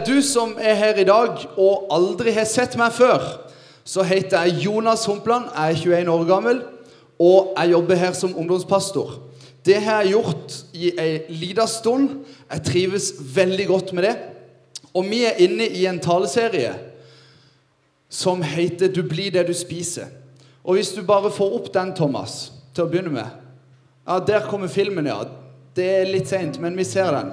Du som er her i dag og aldri har sett meg før, så heter jeg Jonas Humpland. Jeg er 21 år gammel, og jeg jobber her som ungdomspastor. Det har jeg gjort i ei lita stund. Jeg trives veldig godt med det. Og vi er inne i en taleserie som heter 'Du blir det du spiser'. Og hvis du bare får opp den, Thomas, til å begynne med Ja, der kommer filmen, ja. Det er litt seint, men vi ser den.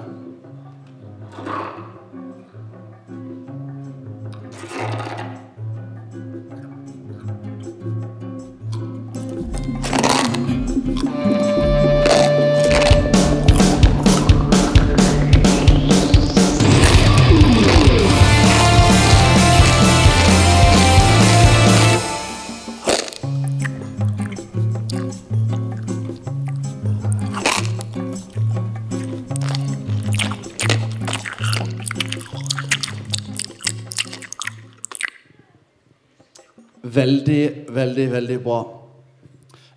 Veldig, veldig, bra.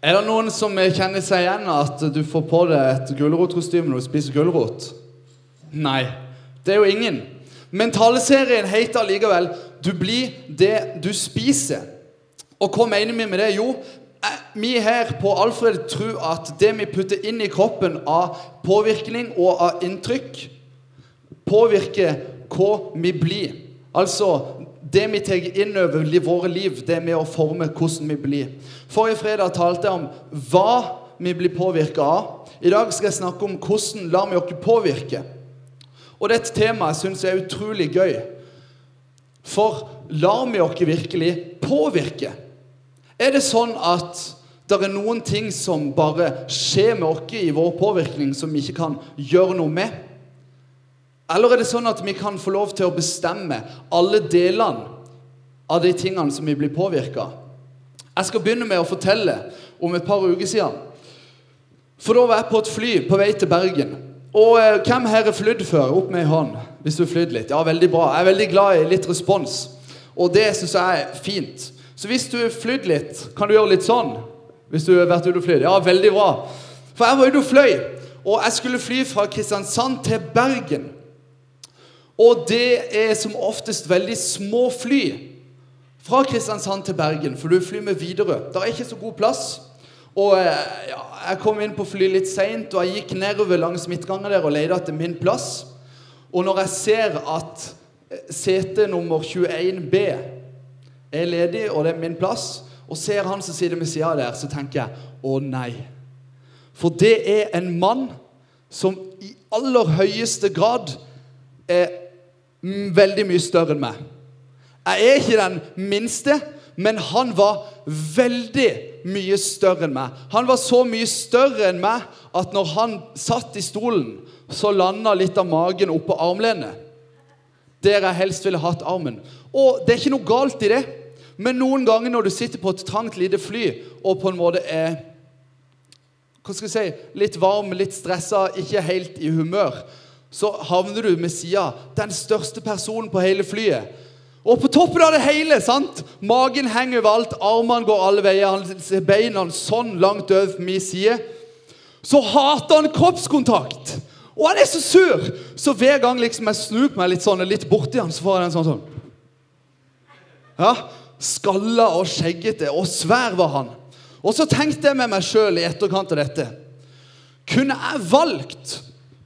Er det noen som kjenner seg igjen at du får på deg et gulrotkostyme når du spiser gulrot? Nei, det er jo ingen. Men taleserien heter allikevel 'Du blir det du spiser'. Og hva mener vi med det? Jo, eh, vi her på Alfred tror at det vi putter inn i kroppen av påvirkning og av inntrykk, påvirker hva vi blir. Altså det vi tar inn over våre liv, det er med å forme hvordan vi blir. Forrige fredag talte jeg om hva vi blir påvirka av. I dag skal jeg snakke om hvordan lar vi oss påvirke. Og det er et tema jeg syns er utrolig gøy. For lar vi oss virkelig påvirke? Er det sånn at det er noen ting som bare skjer med oss i vår påvirkning, som vi ikke kan gjøre noe med? Eller er det sånn at vi kan få lov til å bestemme alle delene av de tingene som vi blir påvirka? Jeg skal begynne med å fortelle om et par uker siden. For da var jeg på et fly på vei til Bergen. Og eh, hvem her har flydd før? Opp med ei hånd. Hvis du har flydd litt. Ja, veldig bra. Jeg er veldig glad i litt respons. Og det syns jeg er fint. Så hvis du har flydd litt, kan du gjøre litt sånn. Hvis du har vært ute og flydd. Ja, veldig bra. For jeg var ute og fløy. Og jeg skulle fly fra Kristiansand til Bergen. Og det er som oftest veldig små fly fra Kristiansand til Bergen, for du flyr med Widerøe. Det er ikke så god plass. Og ja, Jeg kom inn på fly litt seint, og jeg gikk nedover langs midtgangen der og lette etter min plass. Og når jeg ser at sete nummer 21B er ledig, og det er min plass, og ser han som sitter ved sida der, så tenker jeg å nei. For det er en mann som i aller høyeste grad er veldig mye større enn meg. Jeg er ikke den minste, men han var veldig mye større enn meg. Han var så mye større enn meg at når han satt i stolen, så landa litt av magen oppå armlenet. Der jeg helst ville hatt armen. Og det er ikke noe galt i det, men noen ganger når du sitter på et trangt, lite fly og på en måte er hva skal jeg si, litt varm, litt stressa, ikke helt i humør, så havner du med sida den største personen på hele flyet. Og på toppen av det hele sant? Magen henger overalt, armene går alle veier, beina sånn langt over på min side. Så hater han kroppskontakt! Og han er så sur! Så hver gang liksom jeg snur meg litt sånn, litt borti han, så får jeg en sånn sånn Ja, Skalla og skjeggete, og svær var han. Og så tenkte jeg med meg sjøl i etterkant av dette Kunne jeg valgt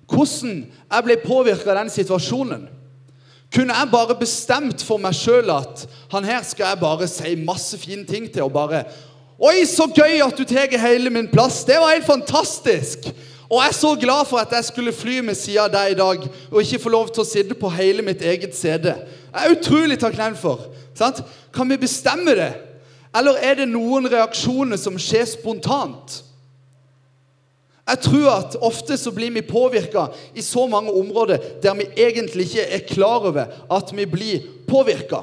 hvordan jeg ble påvirka av den situasjonen? Kunne jeg bare bestemt for meg sjøl at han her skal jeg bare si masse fine ting til og bare Oi, så gøy at du tar hele min plass! Det var helt fantastisk! Og jeg er så glad for at jeg skulle fly med sida av deg i dag og ikke få lov til å sitte på hele mitt eget CD. Jeg er utrolig takknemlig for. Sant? Kan vi bestemme det? Eller er det noen reaksjoner som skjer spontant? Jeg tror at ofte så blir vi påvirka i så mange områder der vi egentlig ikke er klar over at vi blir påvirka.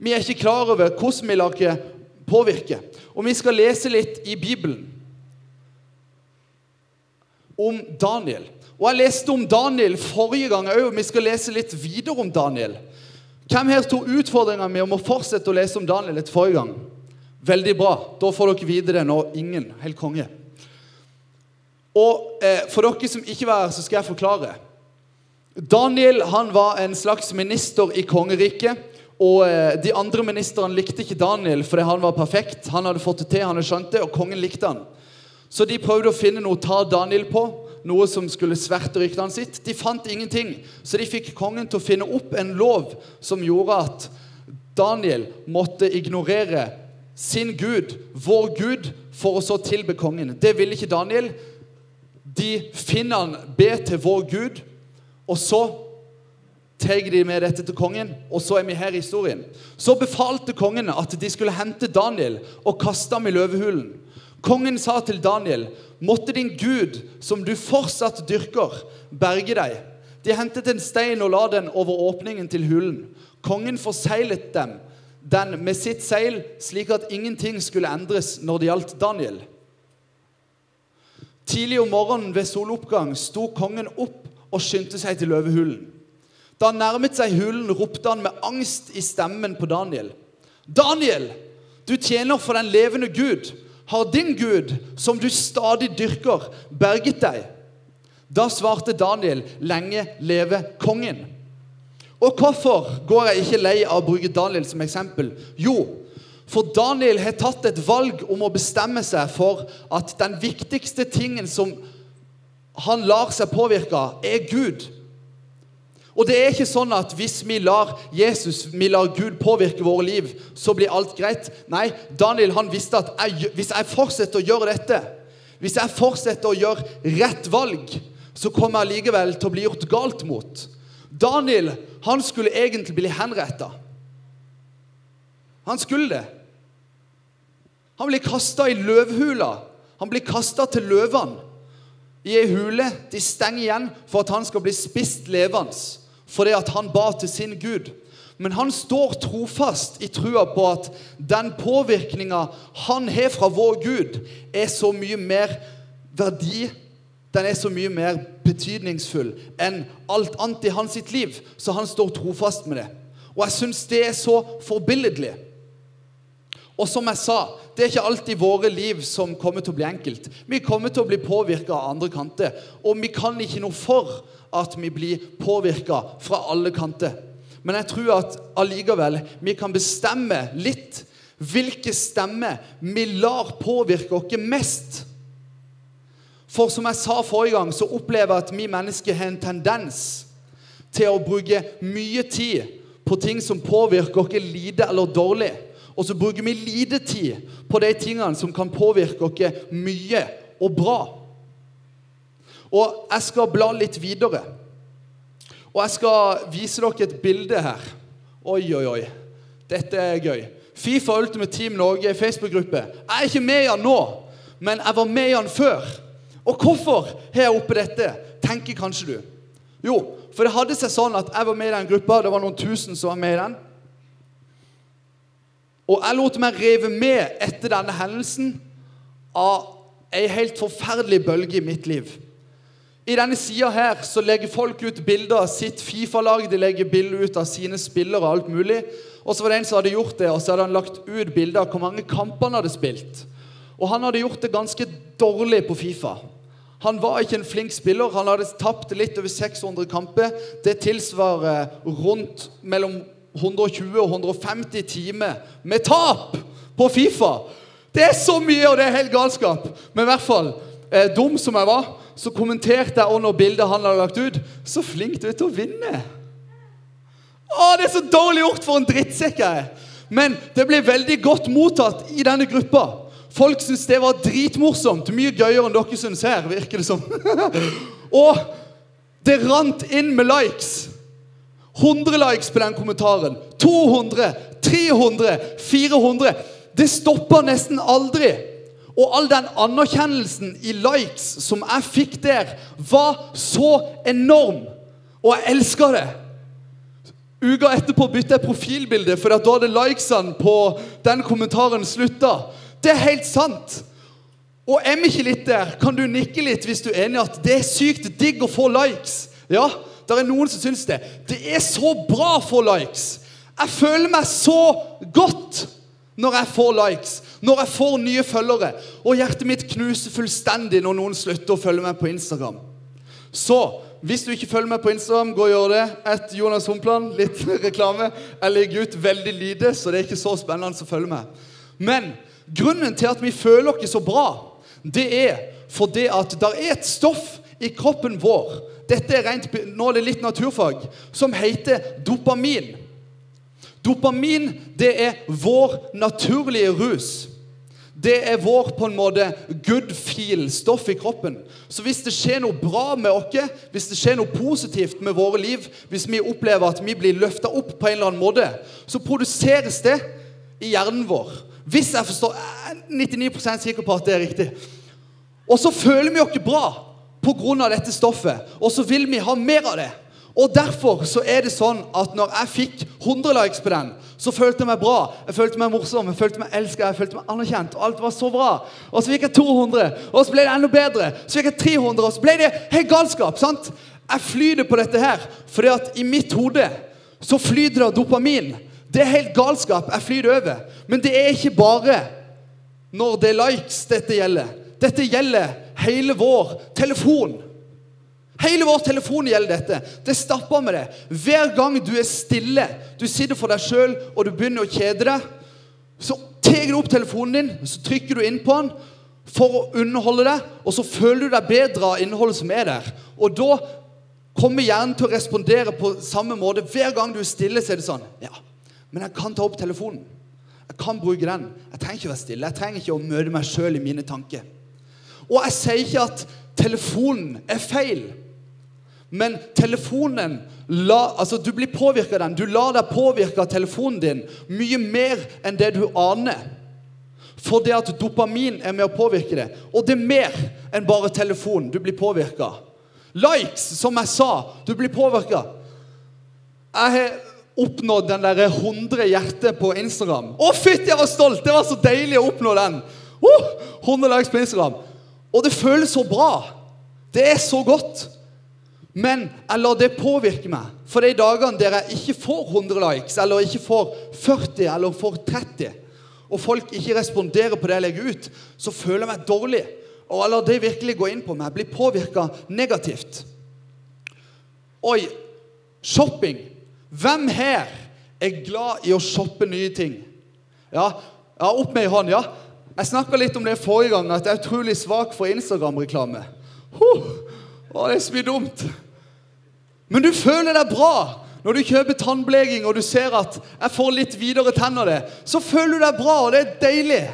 Vi er ikke klar over hvordan vi lar oss påvirke. Og vi skal lese litt i Bibelen om Daniel. Og Jeg leste om Daniel forrige gang òg, og vi skal lese litt videre om Daniel. Hvem her tok utfordringa mi om å fortsette å lese om Daniel litt forrige gang? Veldig bra. Da får dere vite det nå. Ingen. Helt konge. Og eh, For dere som ikke var her, så skal jeg forklare. Daniel han var en slags minister i kongeriket. Og eh, De andre ministrene likte ikke Daniel fordi han var perfekt. Han hadde fått det til, han hadde skjønt det, og kongen likte han. Så de prøvde å finne noe å ta Daniel på, noe som skulle sverte ryktene sitt. De fant ingenting, så de fikk kongen til å finne opp en lov som gjorde at Daniel måtte ignorere sin gud, vår gud, for å så tilbe kongen. Det ville ikke Daniel. De finner han be til vår gud, og så tar de med dette til kongen, og så er vi her i historien. Så befalte kongen at de skulle hente Daniel og kaste ham i løvehulen. Kongen sa til Daniel, 'Måtte din Gud, som du fortsatt dyrker, berge deg.' De hentet en stein og la den over åpningen til hulen. Kongen forseglet dem, den med sitt seil, slik at ingenting skulle endres når det gjaldt Daniel. Tidlig om morgenen ved soloppgang sto kongen opp og skyndte seg til løvehulen. Da han nærmet seg hulen, ropte han med angst i stemmen på Daniel. Daniel, du tjener for den levende Gud. Har din Gud, som du stadig dyrker, berget deg? Da svarte Daniel, lenge leve kongen. Og hvorfor går jeg ikke lei av å bruke Daniel som eksempel? Jo, for Daniel har tatt et valg om å bestemme seg for at den viktigste tingen som han lar seg påvirke er Gud. Og det er ikke sånn at hvis vi lar Jesus, vi lar Gud påvirke våre liv, så blir alt greit. Nei, Daniel han visste at jeg, hvis jeg fortsetter å gjøre dette, hvis jeg fortsetter å gjøre rett valg, så kommer jeg likevel til å bli gjort galt mot. Daniel han skulle egentlig bli henretta. Han skulle det. Han blir kasta i løvhula. Han blir kasta til løvene i ei hule. De stenger igjen for at han skal bli spist levende fordi at han ba til sin Gud. Men han står trofast i trua på at den påvirkninga han har fra vår Gud, er så mye mer verdi den er så mye mer betydningsfull enn alt annet i hans sitt liv. Så han står trofast med det. Og jeg syns det er så forbilledlig. Og som jeg sa, det er ikke alltid våre liv som kommer til å bli enkelt. Vi kommer til å bli påvirka av andre kanter. Og vi kan ikke noe for at vi blir påvirka fra alle kanter. Men jeg tror at allikevel vi kan bestemme litt hvilke stemmer vi lar påvirke oss mest. For som jeg sa forrige gang, så opplever jeg at vi mennesker har en tendens til å bruke mye tid på ting som påvirker oss lite eller dårlig. Og så bruker vi lite tid på de tingene som kan påvirke oss mye og bra. Og jeg skal bla litt videre. Og jeg skal vise dere et bilde her. Oi, oi, oi. Dette er gøy. Fifa Ultimate Team Norge Facebook-gruppe. Jeg er ikke med i den nå, men jeg var med i den før. Og hvorfor har jeg oppe dette, tenker kanskje du. Jo, for det hadde seg sånn at jeg var med i den gruppa. Det var noen tusen som var med i den. Og jeg lot meg rive med etter denne hendelsen av ei helt forferdelig bølge i mitt liv. I denne sida her så legger folk ut bilder av sitt Fifa-lag. De legger bilder ut av sine spillere og alt mulig. Og så var det en som hadde gjort det, og så hadde han lagt ut bilder av hvor mange kamper han hadde spilt. Og han hadde gjort det ganske dårlig på Fifa. Han var ikke en flink spiller. Han hadde tapt litt over 600 kamper. Det tilsvarer rundt mellom 120 og 150 timer med tap på Fifa. Det er så mye, og det er helt galskap. Men i hvert fall, eh, dum som jeg var, så kommenterte jeg under bildet han hadde lagt ut. Så flink du er til å vinne. Å, det er så dårlig gjort for en drittsekk jeg er. Men det ble veldig godt mottatt i denne gruppa. Folk syntes det var dritmorsomt. Mye gøyere enn dere syns her, virker det som. og det rant inn med likes. 100 likes på den kommentaren. 200, 300, 400. Det stopper nesten aldri. Og all den anerkjennelsen i likes som jeg fikk der, var så enorm. Og jeg elsker det. Uka etterpå bytta jeg profilbilde, for da hadde likesene på den kommentaren slutta. Det er helt sant. Og er vi ikke litt der, kan du nikke litt hvis du er enig at det er sykt digg å få likes. Ja, det er noen som syns det. Det er så bra å få likes. Jeg føler meg så godt når jeg får likes, når jeg får nye følgere. Og hjertet mitt knuser fullstendig når noen slutter å følge meg på Instagram. Så hvis du ikke følger meg på Instagram, gå og gjør det. Et Jonas Humpland, litt reklame. Jeg legger ut veldig lite, så det er ikke så spennende å følge med. Men grunnen til at vi føler oss så bra, det er fordi at det er et stoff i kroppen vår Dette er rent, nå er det litt naturfag, som heter dopamin. Dopamin det er vår naturlige rus. Det er vår på en måte good feel-stoff i kroppen. Så hvis det skjer noe bra med oss, hvis det skjer noe positivt med våre liv, hvis vi opplever at vi blir løfta opp på en eller annen måte, så produseres det i hjernen vår. Hvis jeg forstår Jeg er 99% sikker på at det er riktig. Og så føler vi oss bra pga. dette stoffet, og så vil vi ha mer av det. Og Derfor så er det sånn at når jeg fikk 100 likes på den, så følte jeg meg bra, jeg følte meg morsom, jeg følte meg elska, jeg følte meg anerkjent. Og alt var så bra. Og så fikk jeg 200, og så ble det enda bedre. Så fikk jeg 300, og så ble det helt galskap. sant? Jeg flyter på dette her, fordi at i mitt hode så flyter det dopamin. Det er helt galskap. Jeg flyter over. Men det er ikke bare når det er likes dette gjelder. Dette gjelder hele vår telefon. Hele vår telefon gjelder dette. Det stapper med det. Hver gang du er stille, du sitter for deg sjøl og du begynner å kjede deg, så tar du opp telefonen din, så trykker du inn på den for å underholde deg, og så føler du deg bedre av innholdet som er der. Og da kommer hjernen til å respondere på samme måte. Hver gang du er stille, så er det sånn Ja, men jeg kan ta opp telefonen. Jeg kan bruke den. Jeg trenger ikke å være stille. Jeg trenger ikke å møte meg sjøl i mine tanker. Og jeg sier ikke at telefonen er feil. Men telefonen la, altså Du blir påvirka av den. Du lar deg påvirke av telefonen din mye mer enn det du aner. For det at dopamin er med å påvirke det. Og det er mer enn bare telefon. Du blir påvirka. Likes, som jeg sa. Du blir påvirka. Jeg har oppnådd den der 100 hjerter på Instagram. Å, fytti, jeg var stolt! Det var så deilig å oppnå den. Uh, 100 likes på Instagram. Og det føles så bra. Det er så godt. Men jeg lar det påvirke meg. For de dagene der jeg ikke får 100 likes, eller ikke får 40 eller får 30, og folk ikke responderer på det jeg legger ut, så føler jeg meg dårlig. Og jeg lar det virkelig gå inn på meg. Blir påvirka negativt. Oi, shopping. Hvem her er glad i å shoppe nye ting? Ja, ja opp med ei hånd. ja. Jeg snakka litt om det forrige gang, at jeg er utrolig svak for Instagram-reklame. Huh, det er så mye dumt. Men du føler deg bra når du kjøper tannbleking og du ser at jeg får litt videre tenner. det, Så føler du deg bra, og det er deilig.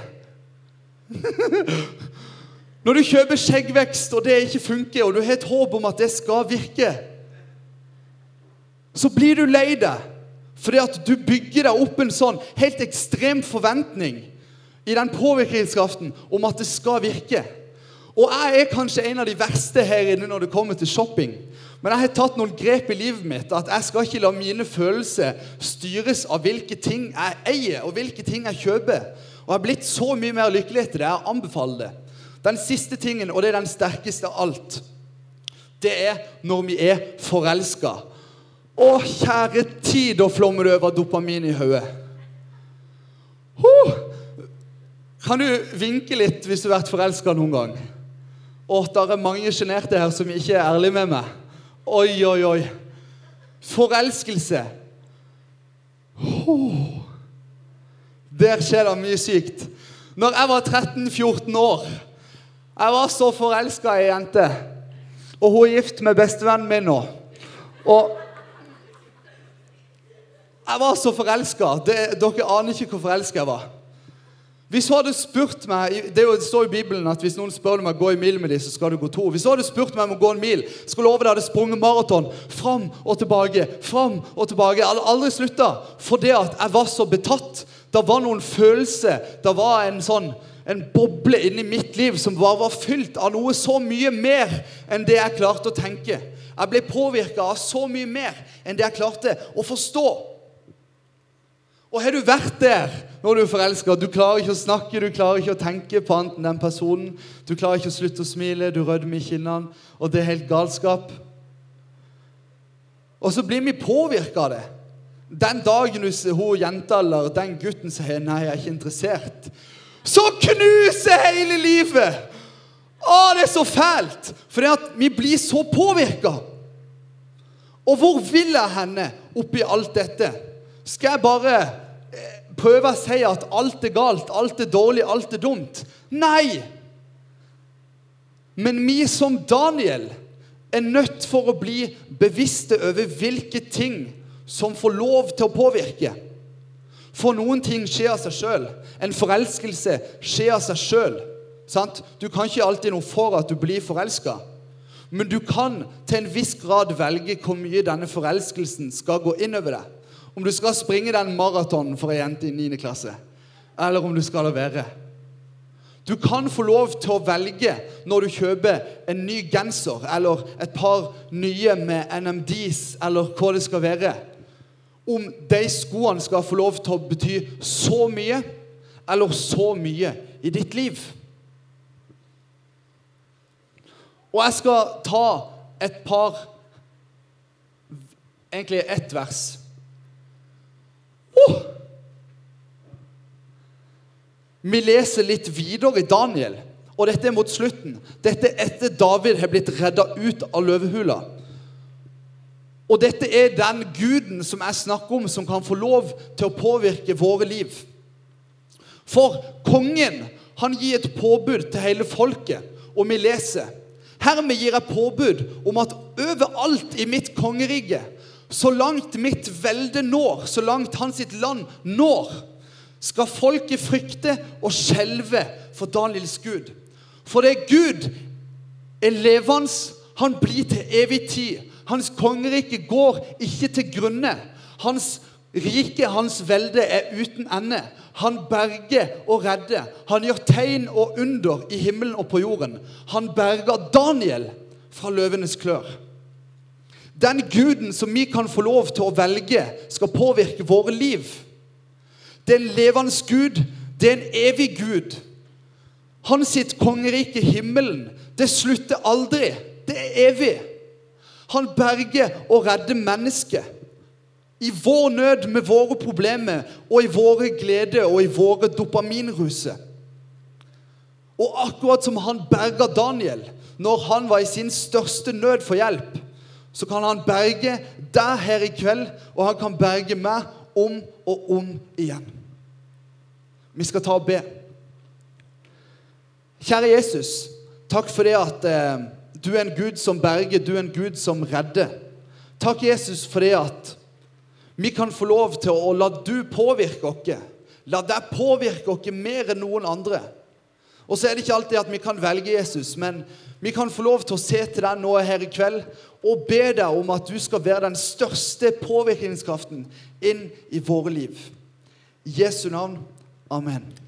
når du kjøper skjeggvekst og det ikke funker, og du har et håp om at det skal virke, så blir du lei deg fordi at du bygger deg opp en sånn helt ekstrem forventning i den påvirkningskraften om at det skal virke. Og jeg er kanskje en av de verste her inne når det kommer til shopping. Men jeg har tatt noen grep i livet mitt. At jeg skal ikke la mine følelser styres av hvilke ting jeg eier, og hvilke ting jeg kjøper. Og jeg har blitt så mye mer lykkelig etter det. Jeg anbefaler det. Den siste tingen, og det er den sterkeste av alt, det er når vi er forelska. Å, kjære tid, da flommer det over dopamin i hodet. Huh. Kan du vinke litt hvis du har vært forelska noen gang? Åh, det er mange sjenerte her som ikke er ærlige med meg. Oi, oi, oi. Forelskelse. Oh. Der skjer det mye sykt. Når jeg var 13-14 år Jeg var så forelska i ei jente. Og hun er gift med bestevennen min nå. Og jeg var så forelska. Dere aner ikke hvor forelska jeg var. Hvis hun hadde spurt meg Det står i Bibelen at hvis noen spør deg om å gå en mil med dem, så skal du gå to. Hvis hun hadde spurt meg om å gå en mil, skulle love deg hadde sprunget maraton fram og tilbake. fram og tilbake. Jeg hadde aldri slutta fordi at jeg var så betatt. Det var noen følelser. Det var en sånn en boble inni mitt liv som bare var fylt av noe så mye mer enn det jeg klarte å tenke. Jeg ble påvirka av så mye mer enn det jeg klarte å forstå. Og har du vært der når du er forelska? Du klarer ikke å snakke, du klarer ikke å tenke på annet enn den personen. Du klarer ikke å slutte å smile, du rødmer i kinnene, og det er helt galskap. Og så blir vi påvirka av det. Den dagen hun jenta eller den gutten sier 'nei, jeg er ikke interessert', så knuser hele livet! Å, det er så fælt! For vi blir så påvirka. Og hvor vil jeg henne oppi alt dette? Skal jeg bare prøve å si at alt er galt, alt er dårlig, alt er dumt? Nei! Men vi som Daniel er nødt for å bli bevisste over hvilke ting som får lov til å påvirke. For noen ting skjer av seg sjøl. En forelskelse skjer av seg sjøl. Du kan ikke alltid noe for at du blir forelska. Men du kan til en viss grad velge hvor mye denne forelskelsen skal gå inn over deg. Om du skal springe den maratonen for ei jente i 9. klasse, eller om du skal la være. Du kan få lov til å velge når du kjøper en ny genser eller et par nye med NMDs, eller hva det skal være, om de skoene skal få lov til å bety så mye eller så mye i ditt liv. Og jeg skal ta et par Egentlig ett vers. Vi leser litt videre i Daniel, og dette er mot slutten. Dette er etter David har blitt redda ut av løvehula. Og dette er den guden som jeg snakker om, som kan få lov til å påvirke våre liv. For kongen han gir et påbud til hele folket, og vi leser Hermed gir jeg påbud om at overalt i mitt kongerike, så langt mitt velde når, så langt hans sitt land når, skal folket frykte og skjelve for Daniels Gud. For det er Gud er levende, han blir til evig tid. Hans kongerike går ikke til grunne. Hans rike, hans velde, er uten ende. Han berger og redder. Han gjør tegn og under i himmelen og på jorden. Han berger Daniel fra løvenes klør. Den guden som vi kan få lov til å velge, skal påvirke våre liv. Det er en levende Gud. Det er en evig Gud. Hans sitt kongerike, himmelen, det slutter aldri. Det er evig. Han berger og redder mennesket. I vår nød med våre problemer og i våre glede og i våre dopaminruser. Og akkurat som han berga Daniel når han var i sin største nød for hjelp, så kan han berge deg her i kveld, og han kan berge meg om og om igjen. Vi skal ta og be. Kjære Jesus, takk for det at eh, du er en Gud som berger, du er en Gud som redder. Takk, Jesus, for det at vi kan få lov til å la du påvirke oss. La deg påvirke oss mer enn noen andre. Og så er det ikke alltid at vi kan velge Jesus, men vi kan få lov til å se til deg nå her i kveld og be deg om at du skal være den største påvirkningskraften inn i våre liv. I Jesu navn. Amen.